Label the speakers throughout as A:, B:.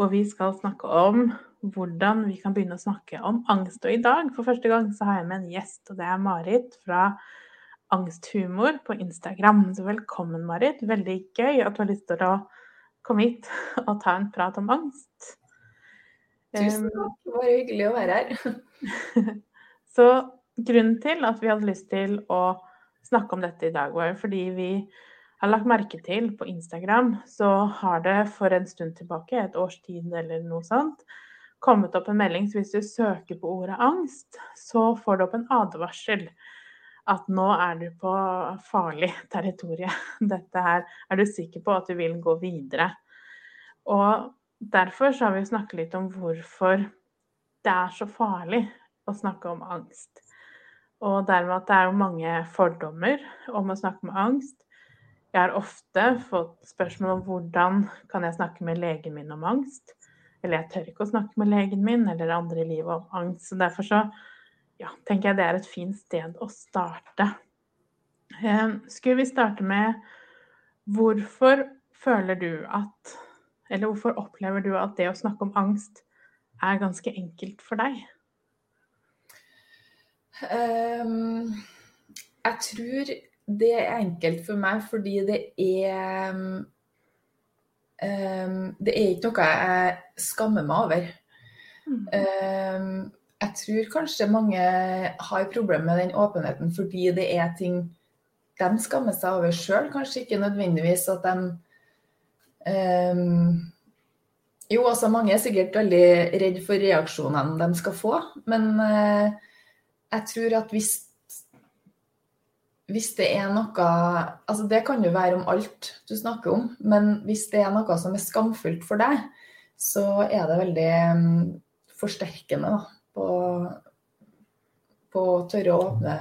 A: hvor vi skal snakke om hvordan vi kan begynne å snakke om angst. Og i dag, for første gang, så har jeg med en gjest, og det er Marit fra Angsthumor på Instagram. Så velkommen, Marit. Veldig gøy at du har lyst til å komme hit og ta en prat om angst.
B: Tusen takk. Det var hyggelig å være her.
A: så grunnen til at vi hadde lyst til å snakke om dette i dag, var fordi vi har lagt merke til på Instagram, så har det for en stund tilbake, et års tid eller noe sånt, kommet opp en melding. Så hvis du søker på ordet angst, så får du opp en advarsel. At nå er du på farlig territorie. Dette her er du sikker på at du vil gå videre. Og derfor så har vi snakket litt om hvorfor det er så farlig å snakke om angst. Og dermed at det er jo mange fordommer om å snakke med angst. Jeg har ofte fått spørsmål om hvordan kan jeg snakke med legen min om angst. Eller jeg tør ikke å snakke med legen min eller andre i livet om angst. Så derfor så ja, tenker jeg det er et fint sted å starte. Eh, skulle vi starte med hvorfor føler du at Eller hvorfor opplever du at det å snakke om angst er ganske enkelt for deg?
B: Um, jeg tror det er enkelt for meg fordi det er um, Det er ikke noe jeg skammer meg over. Mm. Um, jeg tror kanskje mange har problemer med den åpenheten fordi det er ting de skammer seg over sjøl. Kanskje ikke nødvendigvis at de um, Jo, altså mange er sikkert veldig redd for reaksjonene de skal få. Men uh, jeg tror at hvis hvis det er noe Altså det kan jo være om alt du snakker om, men hvis det er noe som er skamfullt for deg, så er det veldig um, forsterkende da, på å tørre å åpne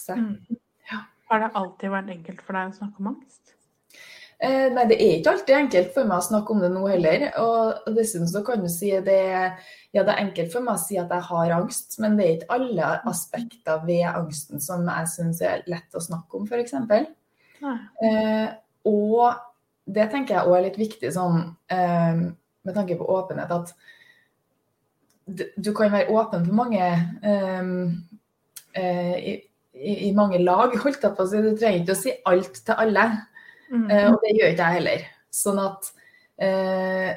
B: seg. Mm.
A: Ja. Har det alltid vært enkelt for deg å snakke om angst?
B: Eh, nei, det er ikke alltid enkelt for meg å snakke om det nå heller. Og dessuten så kan du si det, ja, det er enkelt for meg å si at jeg har angst, men det er ikke alle aspekter ved angsten som jeg syns er lett å snakke om, f.eks. Eh, og det tenker jeg òg er litt viktig sånn eh, med tanke på åpenhet, at du kan være åpen på mange eh, eh, i, i, mange lag, holdt jeg på å si. Du trenger ikke å si alt til alle. Mm. Uh, og det gjør ikke jeg heller. Sånn at eh,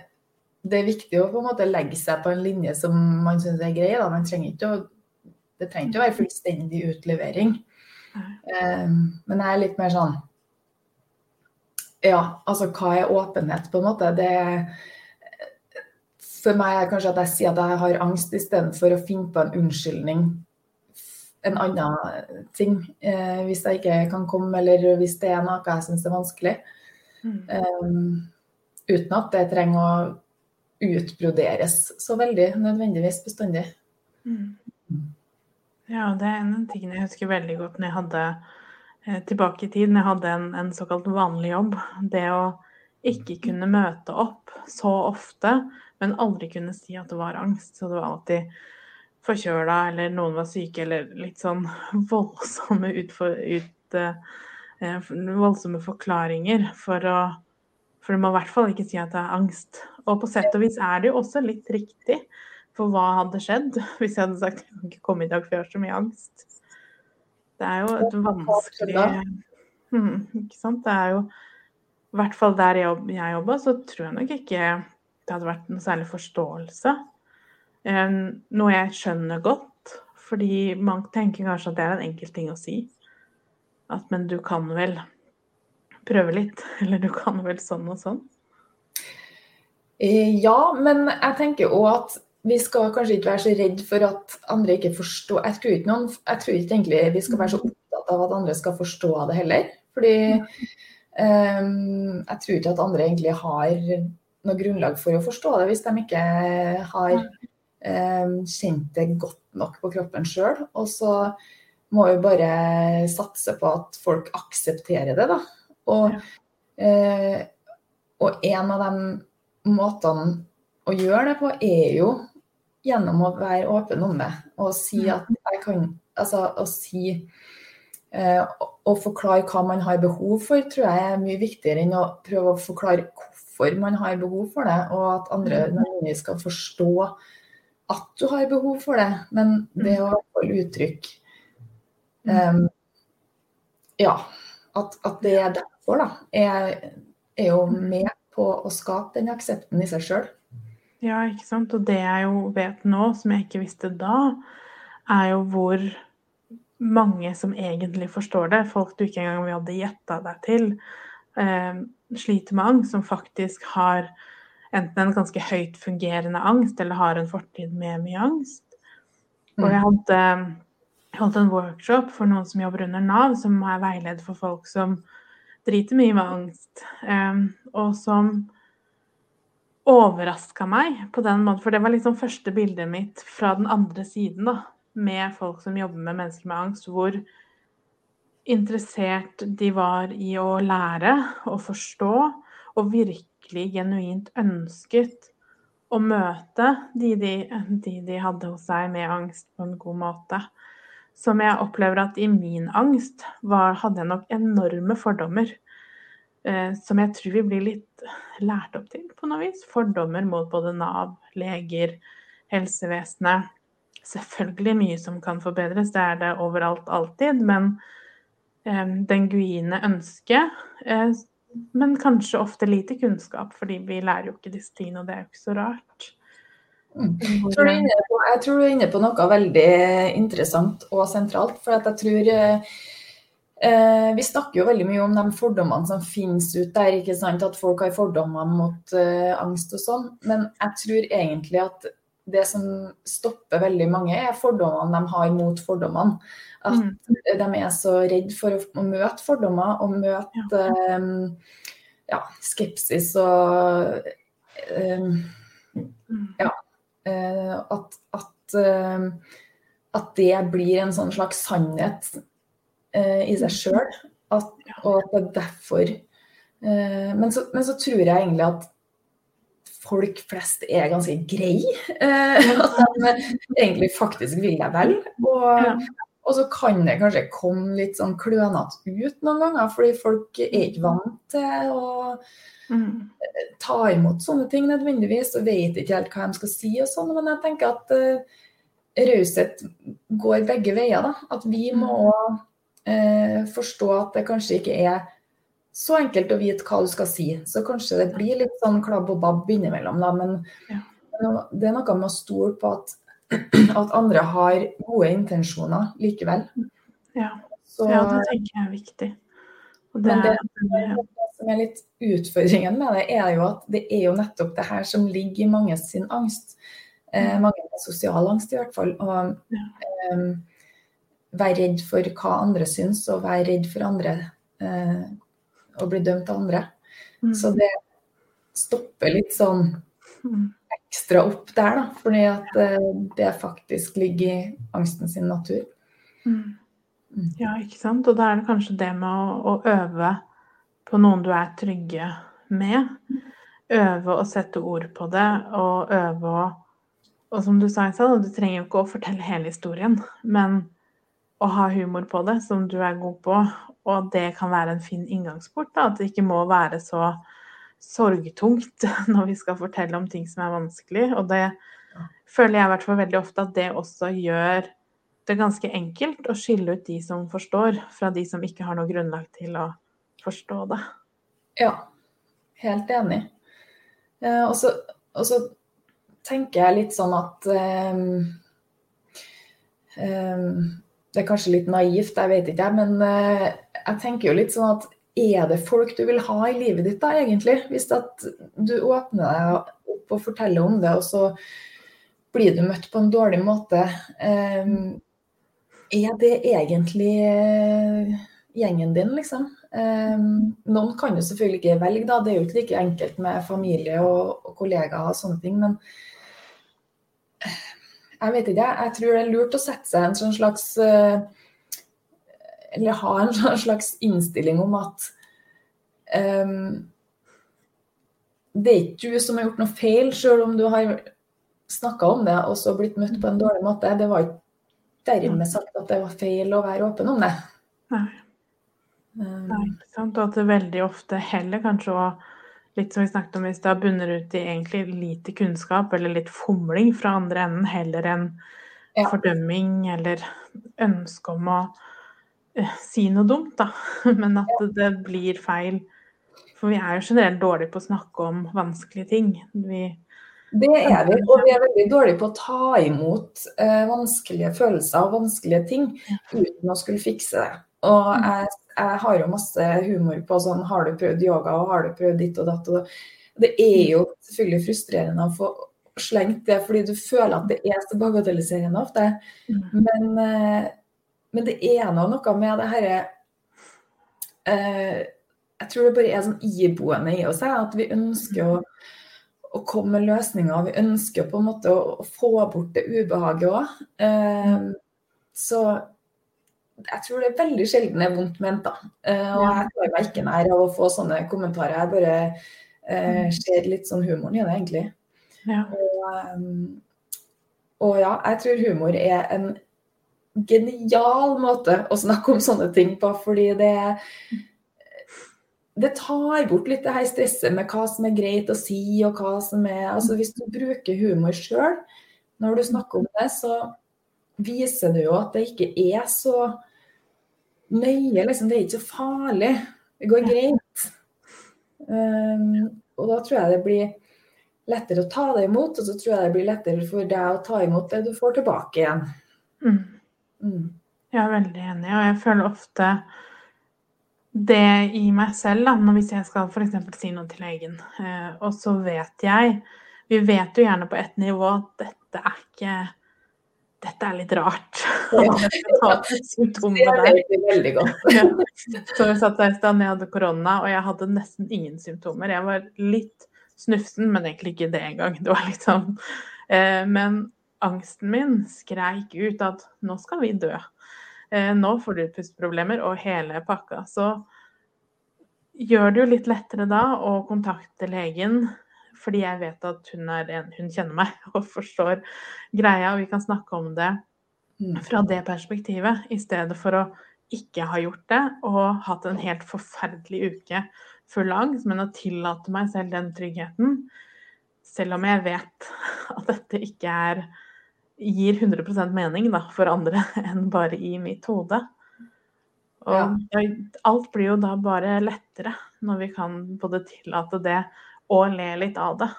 B: det er viktig å på en måte legge seg på en linje som man syns er grei. Da. Man trenger ikke å, det trenger ikke å være fullstendig utlevering. Eh, men jeg er litt mer sånn Ja, altså hva er åpenhet, på en måte? Det for meg er kanskje at jeg sier at jeg har angst istedenfor å finne på en unnskyldning en annen ting eh, hvis jeg ikke kan komme, eller hvis det er noe jeg syns er vanskelig. Mm. Um, uten at det trenger å utbroderes så veldig nødvendigvis bestandig. Mm.
A: Ja, det er en av tingene jeg husker veldig godt når jeg hadde eh, tilbake i tid, når jeg hadde en, en såkalt vanlig jobb. Det å ikke kunne møte opp så ofte, men aldri kunne si at det var angst. Så det var alltid forkjøla, eller noen var syke, eller litt sånn voldsomme, utfor, ut, eh, voldsomme forklaringer for å For du må i hvert fall ikke si at det er angst. Og på sett og vis er det jo også litt riktig. For hva hadde skjedd hvis jeg hadde sagt at jeg kan ikke komme i dag, for jeg har så mye angst. Det er jo et vanskelig hmm, Ikke sant. Det er jo I hvert fall der jeg, jeg jobba, så tror jeg nok ikke det hadde vært noe særlig forståelse noe jeg skjønner godt, fordi man tenker kanskje at det er en enkel ting å si. At men du kan vel prøve litt, eller du kan vel sånn og sånn.
B: Eh, ja, men jeg tenker òg at vi skal kanskje ikke være så redd for at andre ikke forstår Jeg tror ikke, noen, jeg tror ikke egentlig vi skal være så opptatt av at andre skal forstå det heller. Fordi um, jeg tror ikke at andre egentlig har noe grunnlag for å forstå det hvis de ikke har eh, kjent det godt nok på kroppen sjøl. Og så må vi bare satse på at folk aksepterer det, da. Og, eh, og en av de måtene å gjøre det på, er jo gjennom å være åpen om det. Og si at jeg kan Altså å si eh, Å forklare hva man har behov for, tror jeg er mye viktigere enn å prøve å forklare hvorfor man har behov for det, og at andre nødvendigvis skal forstå at du har behov for det. Men det å holde uttrykk um, Ja. At, at, det er derfor, da, er, er jo med på å skape den aksepten i seg sjøl.
A: Ja, ikke sant. Og det jeg jo vet nå, som jeg ikke visste da, er jo hvor mange som egentlig forstår det. Folk du ikke engang hadde gjetta deg til, eh, sliter med angst, som faktisk har enten en ganske høyt fungerende angst, eller har en fortid med mye angst. Og jeg mm. hadde, jeg holdt en workshop for noen som jobber under Nav, som er veileder for folk som driter mye med angst, eh, og som overraska meg på den måten. For det var liksom første bildet mitt fra den andre siden, da. Med folk som jobber med mennesker med angst. Hvor interessert de var i å lære og forstå, og virkelig genuint ønsket å møte de de, de de, hadde hos seg med angst på en god måte. Som jeg opplever at i min angst var, hadde jeg nok enorme fordommer eh, som jeg tror vi blir litt lært opp til på noe vis. Fordommer mot både Nav, leger, helsevesenet. Selvfølgelig mye som kan forbedres, det er det overalt alltid. Men eh, den guine ønsket eh, men kanskje ofte lite kunnskap, fordi vi lærer jo ikke disse tingene, og det er jo ikke så rart.
B: Mm. Jeg, tror på, jeg tror du er inne på noe veldig interessant og sentralt. For jeg tror eh, Eh, vi snakker jo veldig mye om de fordommene som finnes ut der. ikke sant, At folk har fordommer mot eh, angst og sånn. Men jeg tror egentlig at det som stopper veldig mange, er fordommene de har mot fordommene. At mm. de er så redd for å møte fordommer og møte ja. Eh, ja, skepsis og um, Ja. Eh, at, at, eh, at det blir en sånn slags sannhet uh, i seg sjøl. Og at det er derfor eh, men, så, men, så, tror jeg egentlig at folk flest er ganske greie. Eh, at de egentlig faktisk vil deg vel. Og, og så kan det kanskje komme litt sånn klønete ut noen ganger, fordi folk er ikke vant til å mm. ta imot sånne ting nødvendigvis, og vet ikke helt hva de skal si og sånn. Men jeg tenker at uh, raushet går begge veier. da, At vi må mm eh, forstå at det kanskje ikke er så enkelt å vite hva du skal si. Så kanskje det blir litt sånn klabb og babb innimellom, da. Men ja. det er noe med å stole på at, at, andre har gode intensjoner likevel.
A: Ja, så, ja det tenker jeg er viktig.
B: Det, men det, det, som er litt utfordringen med det, er jo at det er jo nettopp det her som ligger i mange sin angst. Eh, mm. mange med sosial angst i hvert fall. Og, eh, være redd for hva andre syns, og være redd for andre eh, å bli dømt av andre. Mm. Så det stopper litt sånn mm. ekstra opp der, da. Fordi at eh, det faktisk ligger i angsten sin natur.
A: Mm. mm. Ja, ikke sant. Og da er det kanskje det med å, å øve på noen du er trygge med. Øve å sette ord på det, og øve å Og som du sa, du trenger jo ikke å fortelle hele historien, men å ha humor på det, som du er god på. Og det kan være en fin inngangsport. Da, at det ikke må være så sorgtungt når vi skal fortelle om ting som er vanskelig. Og det føler jeg i hvert fall veldig ofte at det også gjør det ganske enkelt å skille ut de som forstår, fra de som ikke har noe grunnlag til å forstå det.
B: Ja, helt enig. Eh, og, så, tenker jeg litt sånn at um, um, det er kanskje litt naivt, jeg vet ikke, men eh, jeg tenker jo litt sånn at er det folk du vil ha i livet ditt da, egentlig? Hvis at du åpner deg opp og forteller om det, og så blir du møtt på en dårlig måte. Eh, er det egentlig eh, gjengen din, liksom? Noen kan jo selvfølgelig ikke velge, da. Det er jo ikke like enkelt med familie og kollegaer og sånne ting. Men jeg vet ikke, jeg tror det er lurt å sette seg en sånn slags uh, Eller ha en sånn slags innstilling om at um, det er ikke du som har gjort noe feil, selv om du har snakka om det og så blitt møtt på en dårlig måte. Det var ikke dermed sagt at det var feil å være åpen om det.
A: Nei. Nei, ikke sant? Og at det veldig ofte heller kanskje å litt som vi snakket om det har bunner ut i egentlig lite kunnskap eller litt fomling fra andre enden, heller enn ja. fordømming eller ønske om å uh, si noe dumt, da. Men at ja. det blir feil for vi er jo generelt dårlige på å snakke om vanskelige ting. Vi,
B: det er vi, og vi er veldig dårlige på å ta imot eh, vanskelige følelser og vanskelige ting uten å skulle fikse det. Og mm. jeg, jeg, har jo masse humor på sånn Har du prøvd yoga, og har du prøvd ditt og datt? Og det er jo selvfølgelig frustrerende å få slengt det, fordi du føler at det er så bagatelliserende ofte. Mm. Men, eh, men det er nå noe med det herre eh, jeg tror det bare er sånn iboende i oss at vi ønsker å, å, komme med løsninger. Vi ønsker på en måte å, å få bort det ubehaget òg. Eh, så jeg tror det er veldig sjelden det er vondt ment, da. Eh, og jeg tar meg ikke nær av å få sånne kommentarer. Jeg bare eh, mm. ser litt sånn humoren i det, egentlig. Ja. Og, um, og ja, jeg tror humor er en genial måte å snakke om sånne ting på, fordi det det tar bort litt det her stresset med hva som er greit å si, og hva som er Altså hvis du bruker humor sjøl når du snakker om det, så viser det jo at det ikke er så nøye, liksom. Det er ikke så farlig. Det går greit. Um, og da tror jeg det blir lettere å ta det imot, og så tror jeg det blir lettere for deg å ta imot det du får tilbake igjen.
A: Mm. Mm. Jeg er veldig enig, og jeg føler ofte det i meg selv, da, hvis jeg skal f.eks. si noe til legen, eh, og så vet jeg Vi vet jo gjerne på ett nivå at dette er ikke dette er litt rart.
B: Det er veldig godt.
A: Så vi satt der i stad, jeg hadde korona, og jeg hadde nesten ingen symptomer. Jeg var litt snufsen, men egentlig ikke det engang. Det var litt sånn Men angsten min skreik ut at nå skal vi dø. Eh, nå får du pusteproblemer og hele pakka. Så gjør det jo litt lettere da å kontakte legen, fordi jeg vet at hun, er en, hun kjenner meg og forstår greia, og vi kan snakke om det mm. fra det perspektivet, i stedet for å ikke ha gjort det og hatt en helt forferdelig uke full angst, men å tillate meg selv den tryggheten, selv om jeg vet at dette ikke er gir 100% mening da, for andre enn bare i mitt hode. Og ja. alt blir jo da bare lettere når vi kan både tillate det og le litt av det.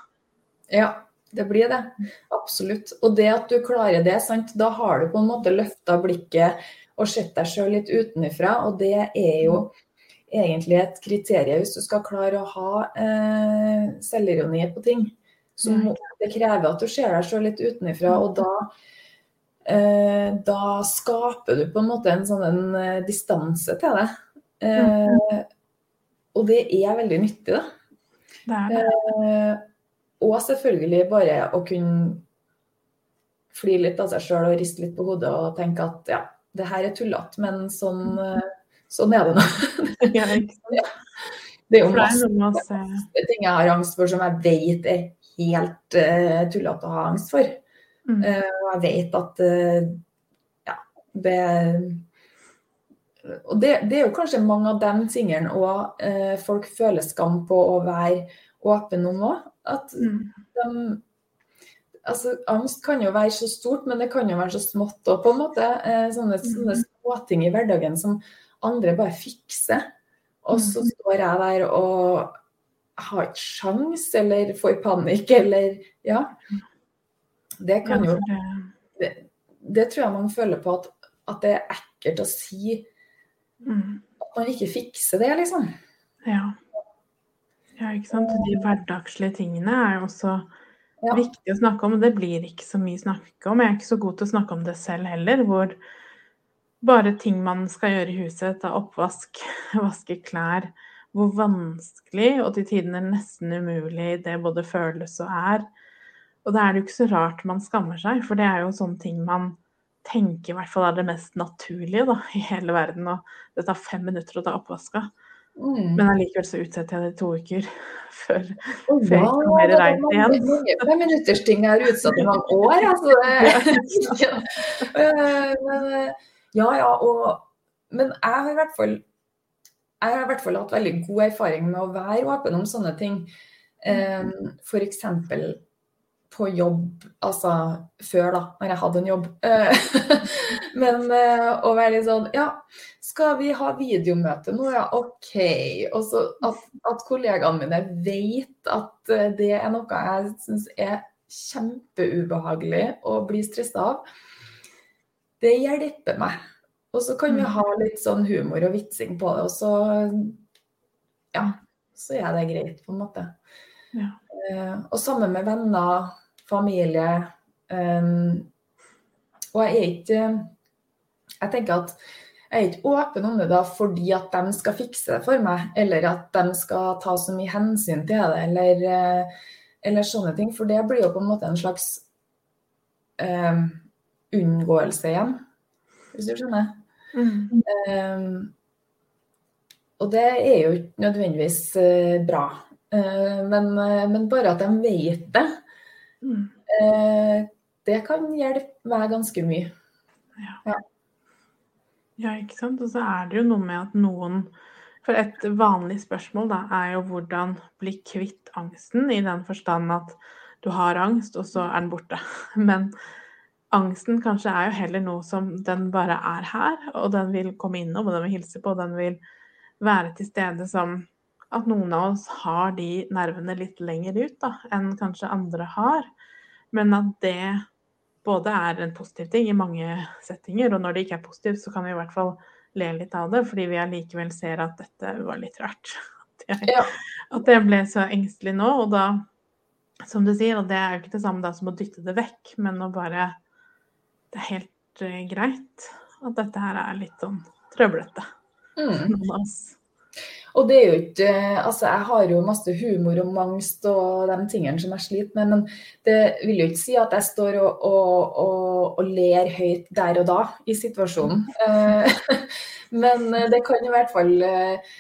B: Ja, det blir det. Absolutt. Og det at du klarer det, sant? da har du på en måte løfta blikket og sett deg sjøl litt utenfra. Og det er jo egentlig et kriterium hvis du skal klare å ha eh, selvironi på ting. Så må, det krever at du ser deg sjøl litt utenfra, og da, eh, da skaper du på en måte en sånn en, eh, distanse til det. Eh, og det er veldig nyttig, da. Det det. Eh, og selvfølgelig bare å kunne fly litt av seg sjøl og riste litt på hodet og tenke at ja, det her er tullete, men sånn, eh, sånn er det nå. det er jo masse ting jeg har angst for som jeg vet er helt uh, tullete å ha angst for. Mm. Uh, og jeg vet at uh, ja, det Og det, det, er jo kanskje mange av de tingene òg eh, folk føler skam på å være åpne om òg. At mm. de Altså, angst kan jo være så stort, men det kan jo være så smått òg, på en måte. sånne, mm. sånne småting i hverdagen som andre bare fikser. Og så mm. står jeg der og har ikke sjans, eller får panikk, eller Ja. Det kan jo det, det tror jeg man føler på at, at det er ekkelt å si mm. at man ikke fikser det, liksom.
A: Ja. ja, ikke sant. De hverdagslige tingene er jo også ja. viktig å snakke om. Det blir ikke så mye snakke om. Jeg er ikke så god til å snakke om det selv heller. hvor bare ting man skal gjøre i huset, ta oppvask, vaske klær, hvor vanskelig og til tider nesten umulig det både føles og er. Og da er det jo ikke så rart man skammer seg, for det er jo sånne ting man tenker i hvert fall er det mest naturlige da, i hele verden. Og det tar fem minutter å ta oppvaska. Mm. Men allikevel så utsetter jeg det i to uker før,
B: oh, før jeg kan mer reint igjen. Femminuttersting har utsatt i mange år, altså. ja. Eh, men, eh, ja, ja, og, men jeg har i hvert fall jeg har i hvert fall hatt veldig god erfaring med å være åpen om sånne ting. Um, F.eks på jobb, altså før, da, når jeg hadde en jobb. Eh, men eh, å være litt sånn Ja, skal vi ha videomøte nå? Ja, OK. Og så at, at, kollegaene mine vet at eh, det er noe jeg syns er kjempeubehagelig å bli stressa av, det hjelper meg. Og så kan vi mm. ha litt sånn humor og vitsing på det, og så Ja, så er det greit, på en måte. Ja. Og sammen med venner familie. Um, og jeg er ikke Jeg tenker at jeg er ikke åpen om det da fordi at de skal fikse det for meg, eller at de skal ta så mye hensyn til det, eller, eh, eller sånne ting. For det blir jo på en måte en slags um, unngåelse igjen, hvis du skjønner. Mm. Um, og det er jo ikke nødvendigvis uh, bra. Uh, men, uh, men, bare at de vet det, Mm. Eh, det kan hjelpe meg ganske mye.
A: Ja. ja. ja. ikke sant. Og så er det jo noe med at noen For et vanlig spørsmål da, er jo hvordan bli kvitt angsten, i den forstand at du har angst, og så er den borte. Men angsten kanskje er jo heller noe som den bare er her, og den vil komme innom, og den vil hilse på, og den vil være til stede som at noen av oss har de nervene litt lenger ut da, enn kanskje andre har. Men at det både er en positiv ting i mange settinger, og når det ikke er positivt, så kan vi i hvert fall le litt av det, fordi vi allikevel ser at dette var litt rart. At jeg, ja. at jeg ble så engstelig nå. Og da, som du sier, og det er jo ikke det samme da som å dytte det vekk, men å bare Det er helt uh, greit at dette her er litt sånn trøblete. Mm. Noen av oss.
B: Og det er jo ikke Altså, jeg har jo masse humor og mangst og de tingene som jeg sliter med, men det vil jo ikke si at jeg står og, og, og, og ler høyt der og da i situasjonen. Eh, men det kan i hvert fall eh,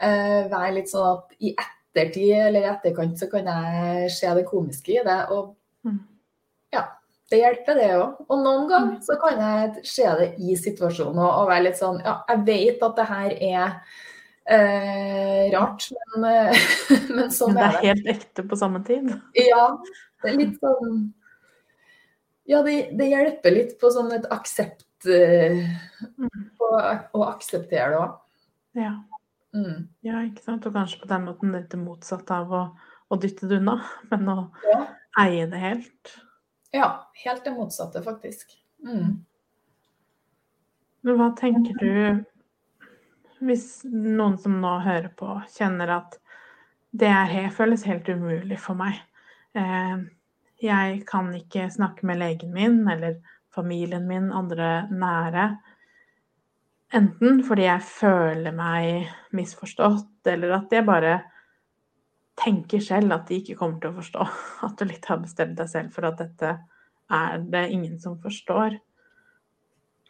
B: være litt sånn at i ettertid eller i etterkant så kan jeg se det komiske i det. Og mm. ja, det hjelper, det òg. Og noen ganger så kan jeg se det i situasjonen og, og være litt sånn Ja, jeg vet at det her er Eh, rart, men, eh, men sånn
A: men det er det. helt ekte på samme tid?
B: Ja. Det er litt sånn Ja, det, det hjelper litt på sånn et aksept eh, mm. på, Å akseptere det òg.
A: Ja. Mm. ja, ikke sant. Og kanskje på den måten litt motsatt av å, å dytte det unna, men å ja. eie det helt.
B: Ja, helt det motsatte, faktisk. Mm.
A: Men hva tenker du hvis noen som nå hører på, kjenner at det er, føles helt umulig for meg. Eh, jeg kan ikke snakke med legen min eller familien min, andre nære. Enten fordi jeg føler meg misforstått, eller at jeg bare tenker selv at de ikke kommer til å forstå. At du litt har bestemt deg selv for at dette er det ingen som forstår.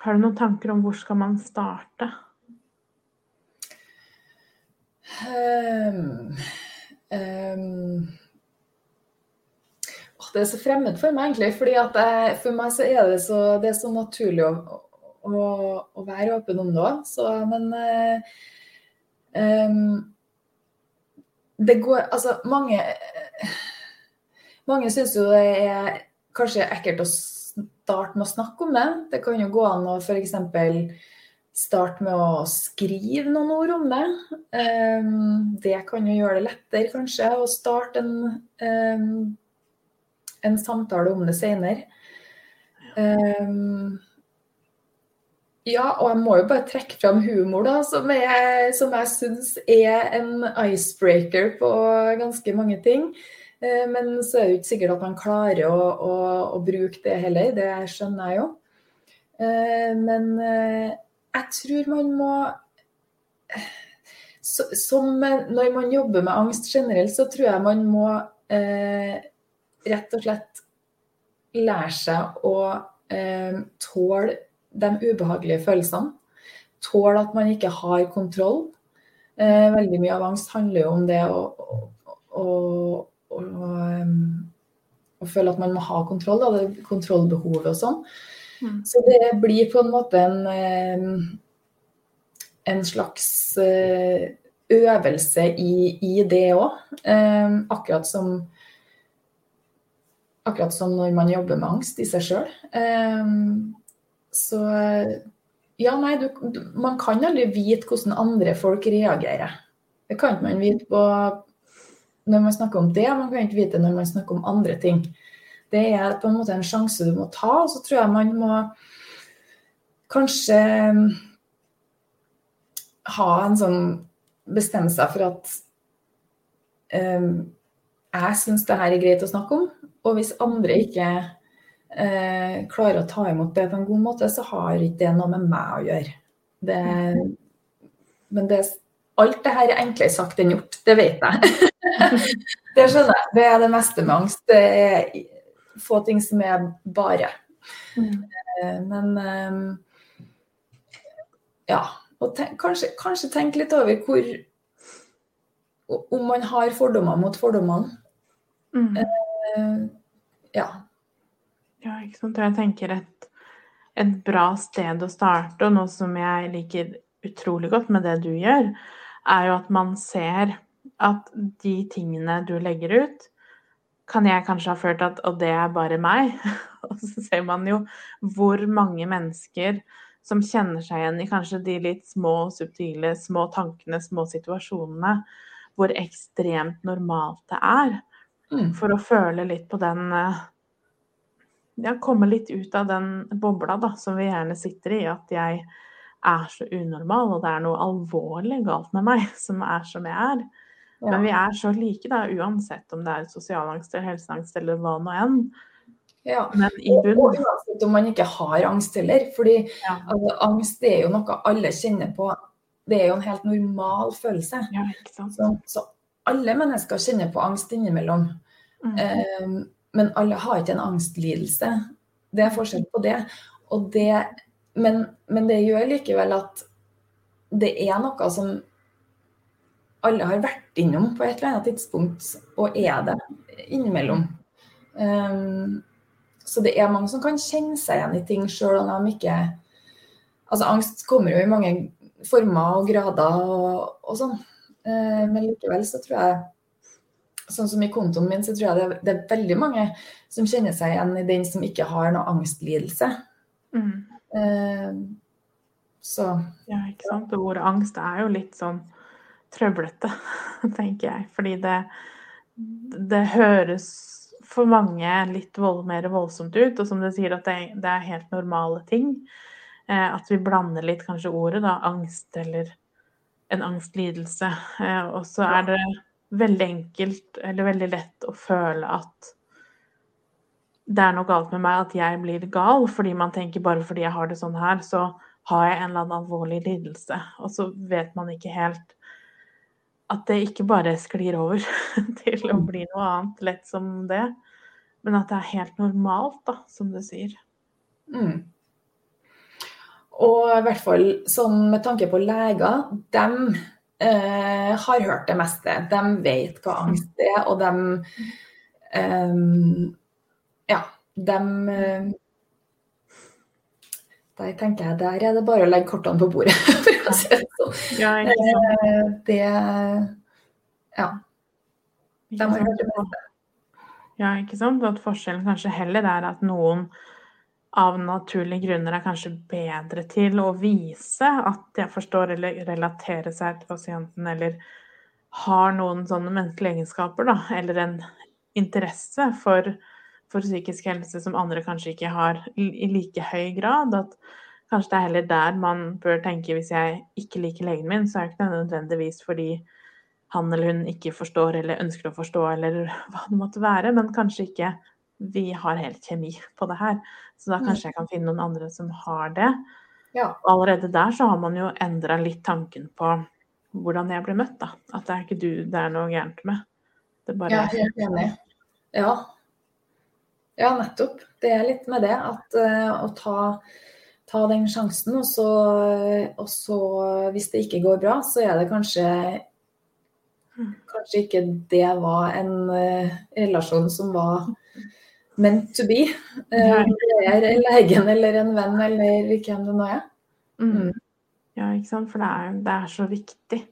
A: Har du noen tanker om hvor skal man starte? Um,
B: um, det er så fremmed for meg, egentlig. fordi jeg, For meg så er det så, det er så naturlig å, å, å være åpen om det òg. Men um, det går Altså, mange Mange syns jo det er kanskje ekkelt å starte med å snakke om det. Det kan jo gå an å f.eks. Start med å skrive noen ord om det. Ehm, det kan jo gjøre det lettere, kanskje, å starte en, ehm, en samtale om det senere. Ehm, ja, og jeg må jo bare trekke fram humor, da, som, er, som jeg syns er en icebreaker på ganske mange ting. Men så er det jo ikke sikkert at man klarer å, å, å bruke det heller, det skjønner jeg jo. Men jeg tror man må Som når man jobber med angst generelt, så tror jeg man må eh, rett og slett lære seg å eh, tåle de ubehagelige følelsene. Tåle at man ikke har kontroll. Eh, veldig mye av angst handler jo om det å, å, å, å, å føle at man må ha kontroll, da, det kontrollbehovet og sånn. Mm. Så det blir på en måte en, en slags eh, øvelse i, i det òg. Akkurat som Akkurat som når man jobber med angst i seg sjøl. Så ja, nei, du, man kan aldri vite hvordan andre folk reagerer. Det kan ikke man vite på når man snakker om det, man kan ikke vite når man snakker om andre ting. Det er på en måte en sjanse du må ta, og så tror jeg man må kanskje ha en sånn Bestemme seg for at um, jeg syns det her er greit å snakke om, og hvis andre ikke uh, klarer å ta imot det på en god måte, så har ikke det noe med meg å gjøre. Det, men det, alt det her er enklere sagt enn gjort, det vet jeg. det skjønner jeg. Det er det meste med angst. Det er få ting som er bare. Mm. Eh, men um, ja. Og tenk, kanskje, kanskje tenke litt over hvor Om man har fordommer mot fordommene. Mm. Uh, ja.
A: Ja, ikke sant. Jeg tenker et, et bra sted å starte, og noe som jeg liker utrolig godt med det du gjør, er jo at man ser at de tingene du legger ut, kan jeg kanskje ha følt at Og det er bare meg. Og så ser man jo hvor mange mennesker som kjenner seg igjen i kanskje de litt små, subtile, små tankene, små situasjonene. Hvor ekstremt normalt det er. Mm. For å føle litt på den eh, Ja, komme litt ut av den bobla da, som vi gjerne sitter i. At jeg er så unormal, og det er noe alvorlig galt med meg som er som jeg er. Ja. Men vi er så like, da, uansett om det er sosialangst eller helseangst eller hva nå enn.
B: Ja, Men i bunn... og, uansett om man ikke har angst heller. fordi ja. altså, angst er jo noe alle kjenner på. Det er jo en helt normal følelse.
A: Ja, ikke sant?
B: Så, så, alle mennesker kjenner på angst innimellom. Mm. Um, men alle har ikke en angstlidelse. Det er forskjell på det. det men, men det gjør likevel at det er noe som alle har vært innom på et eller annet tidspunkt, og er det innimellom. Um, så det er mange som kan kjenne seg igjen i ting sjøl om de ikke Altså angst kommer jo i mange former og grader og, og sånn. Uh, men likevel så tror jeg Sånn som i kontoen min, så tror jeg det, det, er veldig mange som kjenner seg igjen i den som ikke har noe angstlidelse. Mm. Uh,
A: så Ja, ikke sant. Og ordet angst er jo litt sånn trøblete, tenker jeg. Fordi det, det høres for mange litt vold, mer voldsomt ut. Og som du sier, at det, det er helt normale ting. Eh, at vi blander litt kanskje ordet, da, angst eller en angstlidelse. Eh, og så er det veldig enkelt, eller veldig lett, å føle at det er noe galt med meg, at jeg blir gal. Fordi man tenker bare fordi jeg har det sånn her, så har jeg en eller annen alvorlig lidelse. Og så vet man ikke helt at det ikke bare sklir over til å bli noe annet lett som det, men at det er helt normalt, da, som du sier. Mm.
B: Og i hvert fall sånn med tanke på leger, de eh, har hørt det meste. De vet hva angst er, og de eh, Ja, de eh, Der tenker jeg der er det bare å legge kortene på bordet, for å si det sant. Eh, det Ja. De har hørt det meste.
A: Ja, ikke sant. At forskjellen kanskje heller er at noen av naturlige grunner er kanskje bedre til å vise at jeg forstår eller relaterer seg til pasienten, eller har noen sånne menneskelige egenskaper, da, eller en interesse for, for psykisk helse som andre kanskje ikke har i like høy grad. At Kanskje det er heller der man bør tenke hvis jeg ikke liker legen min, så er det ikke nødvendigvis fordi han eller hun ikke forstår eller ønsker å forstå eller hva det måtte være, men kanskje ikke vi har helt kjemi på det her. Så da kanskje jeg kan finne noen andre som har det.
B: Ja.
A: Allerede der så har man jo endra litt tanken på hvordan jeg blir møtt, da. At det er ikke du det er noe gærent med. Det bare
B: er helt enig. Ja. Ja, nettopp. Det er litt med det at eh, å ta, ta den sjansen, og så, og så hvis det ikke går bra, så er det kanskje
A: Mm.
B: Kanskje ikke det var en uh, relasjon som var meant to be. Uh, er legen eller en venn eller hvem det nå er.
A: Mm. Ja, ikke sant. For det er, det er så viktig.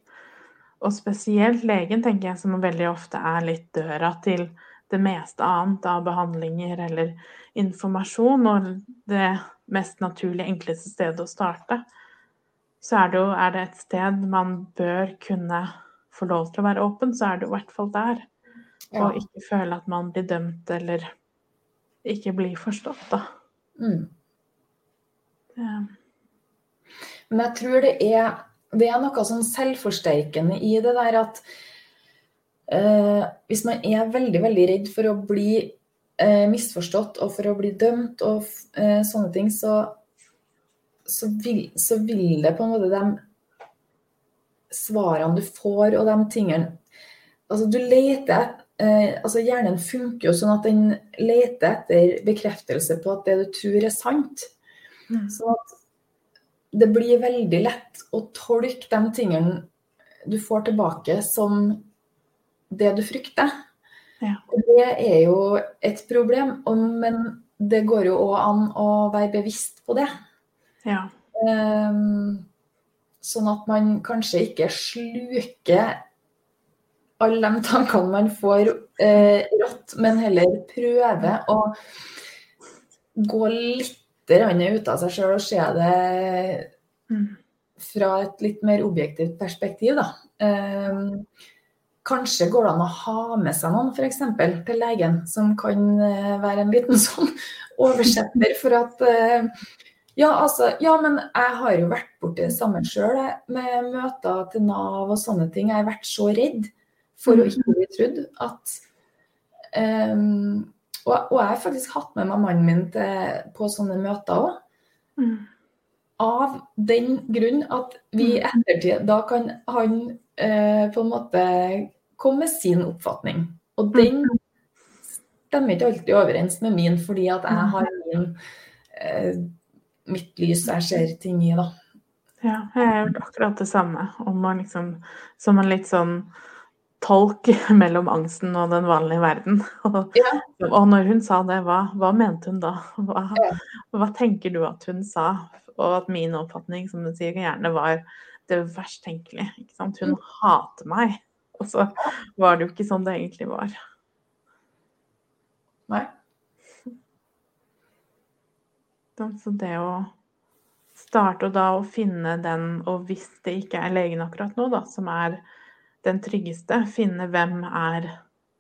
A: Og spesielt legen, tenker jeg, som veldig ofte er litt døra til det meste annet av behandlinger eller informasjon, og det mest naturlige, enkleste stedet å starte. Så er det jo er det et sted man bør kunne få lov til å være åpen, så er det i hvert fall der.
B: Ja.
A: Og ikke føle at man blir dømt eller ikke blir forstått, da.
B: Mm.
A: Ja.
B: Men jeg tror det er, det er noe sånn selvforsterkende i det der at eh, hvis man er veldig, veldig redd for å bli eh, misforstått og for å bli dømt og eh, sånne ting, så, så, vil, så vil det på en måte de svarene du får og de tingene Altså, du leter eh, altså Hjernen funker jo sånn at den leter etter bekreftelse på at det du tror er sant.
A: mm.
B: Så at det blir veldig lett å tolke de tingene du får tilbake som det du frykter.
A: Ja.
B: Og det er jo et problem, men det går jo òg an å være bevisst på det.
A: ja.
B: Ehm, sånn at man kanskje ikke sluker alle de tankene man får eh, rått, men heller prøver å gå litt ut av seg sjøl og se det
A: Mm.
B: fra et litt mer objektivt perspektiv. Da. Ehm, kanskje går det an å ha med seg noen f.eks. til legen, som kan eh, være en liten sånn oversetter for at eh, ja, altså, ja, men jeg har jo vært borti det samme sjøl, med møter til Nav og sånne ting. Jeg har vært så redd for å ikke bli trudd at um, og, og jeg har faktisk hatt med meg mannen min til, på sånne møter òg.
A: Mm.
B: Av den grunn at vi i ettertid Da kan han eh, på en måte komme med sin oppfatning. Og den stemmer ikke alltid overens med min, fordi at jeg har min, eh, mitt lys jeg ser ting i, da.
A: Ja, jeg har gjort akkurat det samme. Om man liksom, som en litt sånn tolk mellom angsten og den vanlige verden. Og,
B: Ja.
A: og når hun sa det, hva, hva mente hun da? Hva,
B: Ja.
A: hva tenker du at hun sa? Og at min oppfatning, som du sier, gjerne var det verst tenkelige. Hun hater meg. Og så var det jo ikke sånn det egentlig var.
B: Nei.
A: Så det å starte og da å finne den, og hvis det ikke er legen akkurat nå, da, som er den tryggeste, finne hvem er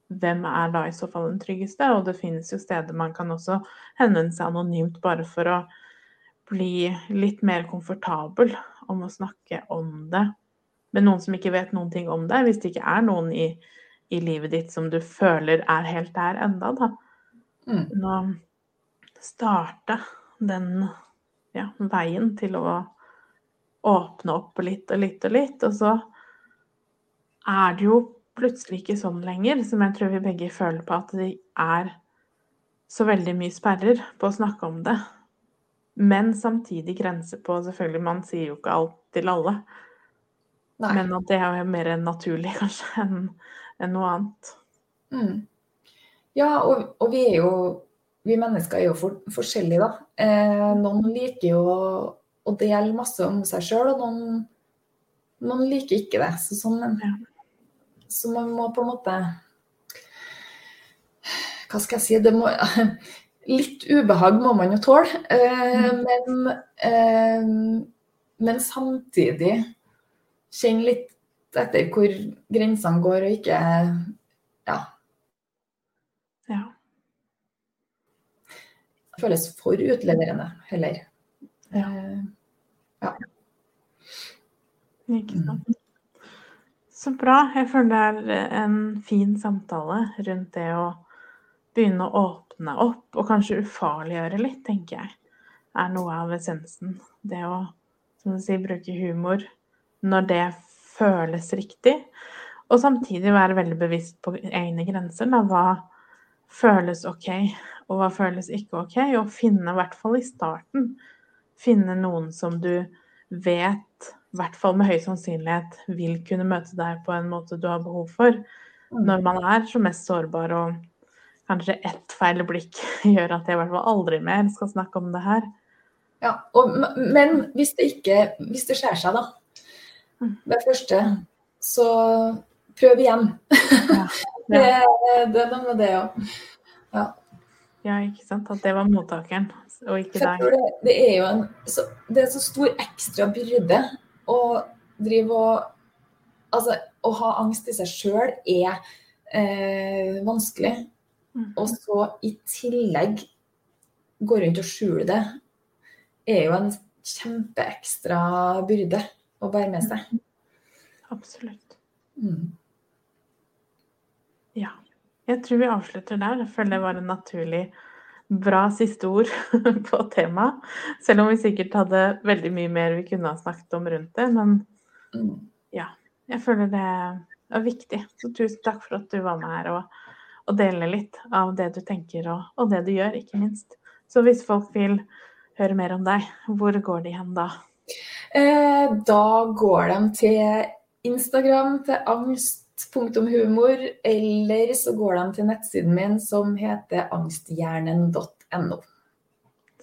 A: hvem er da i så fall den tryggeste? Og det finnes jo steder man kan også henvende seg anonymt bare for å bli litt mer komfortabel om å snakke om det med noen som ikke vet noen ting om deg, hvis det ikke er noen i, i livet ditt som du føler er helt der enda, da.
B: Mm.
A: Nå starte den ja, veien til å åpne opp litt og litt og litt. Og så er det jo plutselig ikke sånn lenger, som jeg tror vi begge føler på, at det er så veldig mye sperrer på å snakke om det. Men samtidig grenser på Selvfølgelig, man sier jo ikke alt til alle.
B: Nei.
A: Men at det er mer naturlig, kanskje, enn en noe annet.
B: Mm. Ja, og, og vi er jo Vi mennesker er jo for, forskjellige, da. Eh, noen liker jo å, dele masse om seg sjøl, og noen, noen liker ikke det. Så, sånn, så man må på en måte Hva skal jeg si? Det må, litt ubehag må man jo tåle. Eh, men, eh, men samtidig kjenne litt etter hvor grensene går, og ikke ja,
A: Ja.
B: føles for utleverende heller.
A: Ja.
B: ja.
A: Ikke sant. Så bra. Jeg føler det er en fin samtale rundt det å begynne å åpne opp, og kanskje ufarliggjøre litt, tenker jeg. er noe av essensen. Det å, som du sier, bruke humor når det føles riktig. Og samtidig være veldig bevisst på egne grenser. Da. Hva føles OK, og hva føles ikke OK? Og finne, i hvert fall i starten, finne noen som du vet, i hvert fall med høy sannsynlighet, vil kunne møte deg på en måte du har behov for. Mm. Når man er som mest sårbar og kanskje ett feil blikk gjør at jeg i hvert fall aldri mer skal snakke om det her.
B: Ja, og, Men hvis det ikke Hvis det skjer seg, da. Det første, så prøv igjen. Ja, ja. det, det er noe med det òg.
A: Ja. ja. ikke sant. At det var mottakeren, og ikke deg.
B: Det, det, er jo en så, det er så stor ekstra byrde å drive og Altså, å ha angst i seg sjøl er eh, vanskelig. Mm. Og så i tillegg gå rundt og skjule det, er jo en kjempeekstra byrde å bære med seg.
A: Absolutt. Mm. Ja. Jeg tror vi avslutter der. Jeg føler det var en naturlig bra siste ord på temaet. Selv om vi sikkert hadde veldig mye mer vi kunne ha snakket om rundt det. Men mm. ja, jeg føler det er viktig. Så tusen takk for at du var med her og, og delte litt av det du tenker og, og, det du gjør, ikke minst. Så hvis folk vil høre mer om deg, hvor går de hen da?
B: Eh, da går de til Instagram, til angst.humor, eller så går de til nettsiden min som heter angsthjernen.no.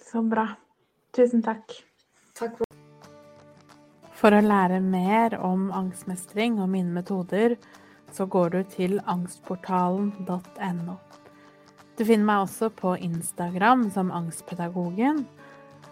A: Så bra. Tusen takk.
B: Takk for
A: for å lære mer om angstmestring og mine metoder, så går du til angstportalen.no. Du finner meg også på Instagram som Angstpedagogen,